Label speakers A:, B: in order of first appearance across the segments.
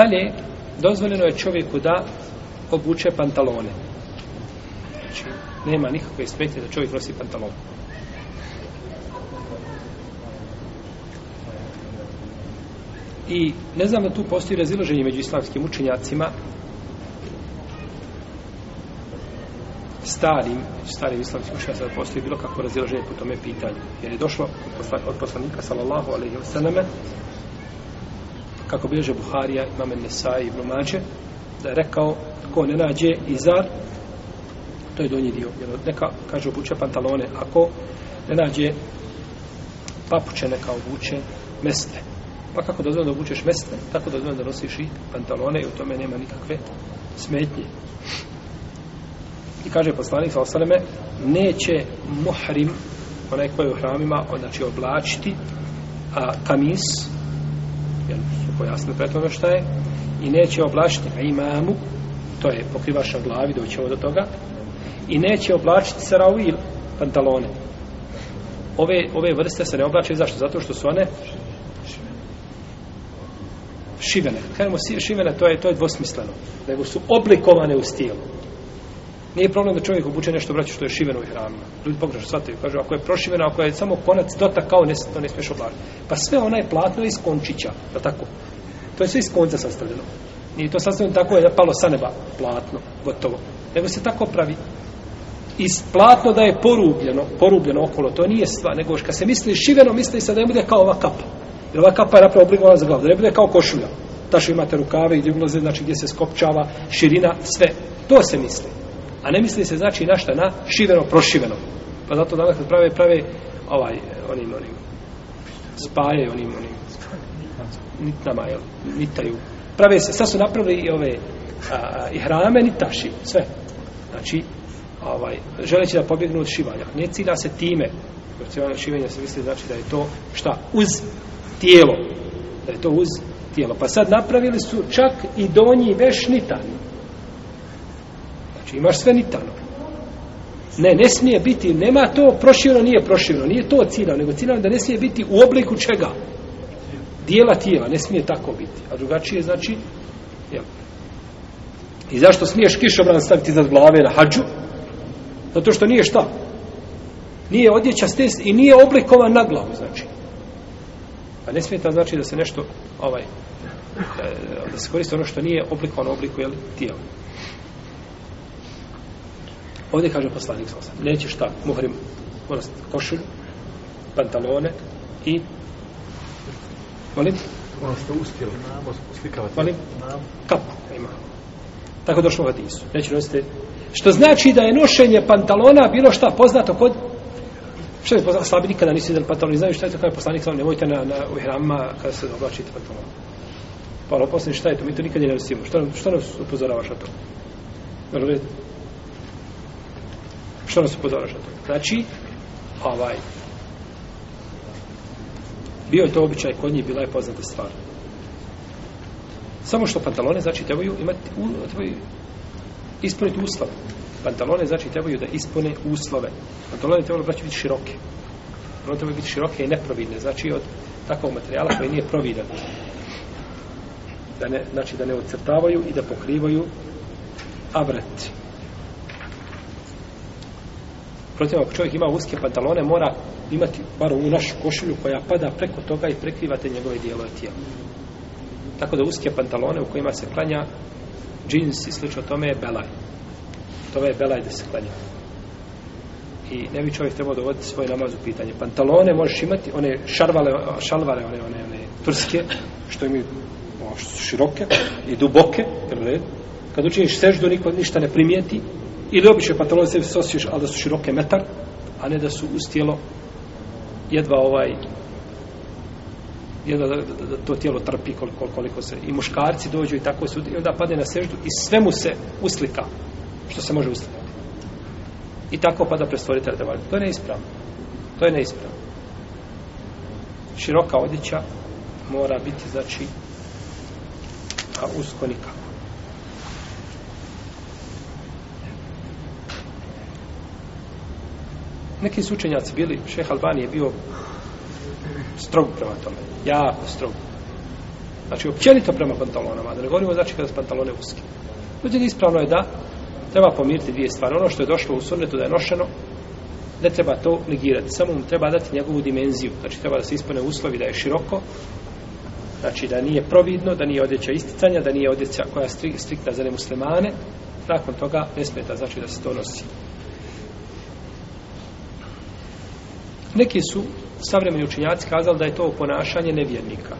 A: Dalje, dozvoljeno je čovjeku da obuče pantalone. Znači, nema nikakve smetnje da čovjek nosi pantalon. I ne znam da tu postoji raziloženje među islamskim učenjacima starim, starim islamskim učenjacima da postoji bilo kako raziloženje po tome pitanju. Jer je došlo od poslanika sallallahu alaihi wa kako bilježe Buharija, imamen Nesai i Mađe, da je rekao ko ne nađe izar, to je donji dio. Jer neka, kaže, obuče pantalone. Ako ne nađe papuče, neka obuče meste. Pa kako dozvijem da obučeš mesne, tako dozvoljeno da nosiš i pantalone i u tome nema nikakve smetnje. I kaže poslanik sa osaleme, neće muhrim, onaj koji je u hramima, znači oblačiti a, kamis, jer jasno tome šta je i neće oblačiti imamu to je pokrivaš na glavi doći ovo do toga i neće oblačiti sarauil pantalone ove, ove vrste se ne oblače zašto? zato što su one šivene kažemo šivene to je, to je dvosmisleno nego su oblikovane u stijelu nije problem da čovjek obuče nešto braću što je šiveno u hramu, Ljudi pogrešno shvataju, kažu ako je prošiveno, ako je samo konac dotakao, ne, to ne smiješ oblačiti. Pa sve ona je platno iz končića, da tako? To je sve iz konca sastavljeno. Nije to sastavljeno tako je palo sa neba platno, gotovo. Nego se tako pravi. I platno da je porubljeno, porubljeno okolo, to nije stvar, nego kad se misli šiveno, misli se da ne bude kao ova kapa. Jer ova kapa je napravo oblikovana za glavu, da ne bude kao košulja. što imate rukave i gdje znači gdje se skopčava, širina, sve. To se misli. A ne misli se znači na na šiveno, prošiveno. Pa zato danas kad prave, prave ovaj, onim, onim, spaje onim, onim nitama, nama, jel, nitaju. Prave se, sad su napravili i ove a, i hrame, ni taši, sve. Znači, ovaj, želeći da pobjegnu od šivanja. Ne cilja se time, jer šivenja se misli znači da je to šta? Uz tijelo. Da je to uz tijelo. Pa sad napravili su čak i donji veš nitan. Znači imaš sve nitano. Ne, ne smije biti, nema to prošireno, nije prošireno, nije to cilja, nego je da ne smije biti u obliku čega? dijela tijela, ne smije tako biti. A drugačije znači, jel? I zašto smiješ kišobran staviti iznad glave na hađu? Zato što nije šta? Nije odjeća stes i nije oblikovan na glavu, znači. A ne smije ta znači da se nešto, ovaj, eh, da se koristi ono što nije oblikovano obliku, jel, tijela. Ovdje kaže poslanik, neće šta, muhrim, košulju, pantalone i Molim? Ono što uspjeli, namo, Molim? Namo. Ima. Tako došlo u hadisu. Neće nosite. Što znači da je nošenje pantalona bilo šta poznato kod što je poznato, slabi nikada nisu izdali pantalon, znaju šta je to kada je poslanik sam, nemojte na, na, u hrama kada se oblačite pantalon. Pa ono poslije šta je to, mi to nikad ne nosimo. Što, što nas upozoravaš na to? Što nas upozoravaš na to? Znači, ovaj, bio je to običaj kod njih, bila je poznata stvar. Samo što pantalone, znači, trebaju imati, trebaju ispuniti uslove. Pantalone, znači, trebaju da ispune uslove. Pantalone trebaju, znači, biti široke. Pantalone trebaju biti široke i neprovidne, znači, od takvog materijala koji nije providan. Da ne, znači, da ne ocrtavaju i da pokrivaju avret. Protiv, ako čovjek ima uske pantalone, mora imati bar u našu košulju koja pada preko toga i prekriva te njegove dijelove tijela. Tako da uske pantalone u kojima se klanja džins i slično tome je belaj. Tome je belaj da se klanja. I ne bi čovjek trebao dovoditi svoj namaz u pitanje. Pantalone možeš imati, one šarvale, šalvare, one, one, one turske, što imaju ono, široke i duboke, jer Kad učiniš seždu, niko ništa ne primijeti, ili obično pantalone se ali da su široke metar, a ne da su uz tijelo jedva ovaj jedva da, to tijelo trpi koliko, koliko se i muškarci dođu i tako su i onda padne na seždu i sve mu se uslika što se može uslikati i tako pada pred stvoritelja to je neispravno to je neispravno široka odjeća mora biti znači a usko nikako Neki su učenjaci bili, šeh Albani je bio strog prema tome, jako strog. Znači, općenito prema pantalonama, da ne govorimo znači kada su pantalone uske. Međutim, ispravno je da treba pomiriti dvije stvari. Ono što je došlo u sunnetu da je nošeno, ne treba to negirati, samo mu treba dati njegovu dimenziju. Znači, treba da se ispune uslovi da je široko, znači da nije providno, da nije odjeća isticanja, da nije odjeća koja je striktna za nemuslimane, nakon toga ne smeta znači da se to nosi. Neki su savremeni učinjaci kazali da je to ponašanje nevjernika.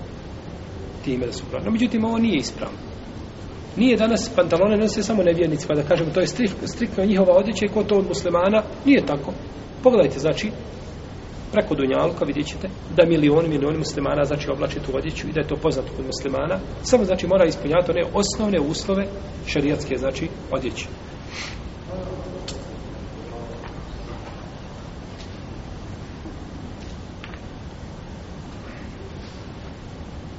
A: Time da su pravi. No, međutim, ovo nije ispravno. Nije danas pantalone nose samo nevjernici, pa da kažemo, to je striktno njihova odjeća i ko to od muslimana, nije tako. Pogledajte, znači, preko Dunjalka vidjet ćete da milioni, milioni muslimana znači oblače tu odjeću i da je to poznato kod muslimana. Samo znači mora ispunjati one osnovne uslove šarijatske znači odjeće.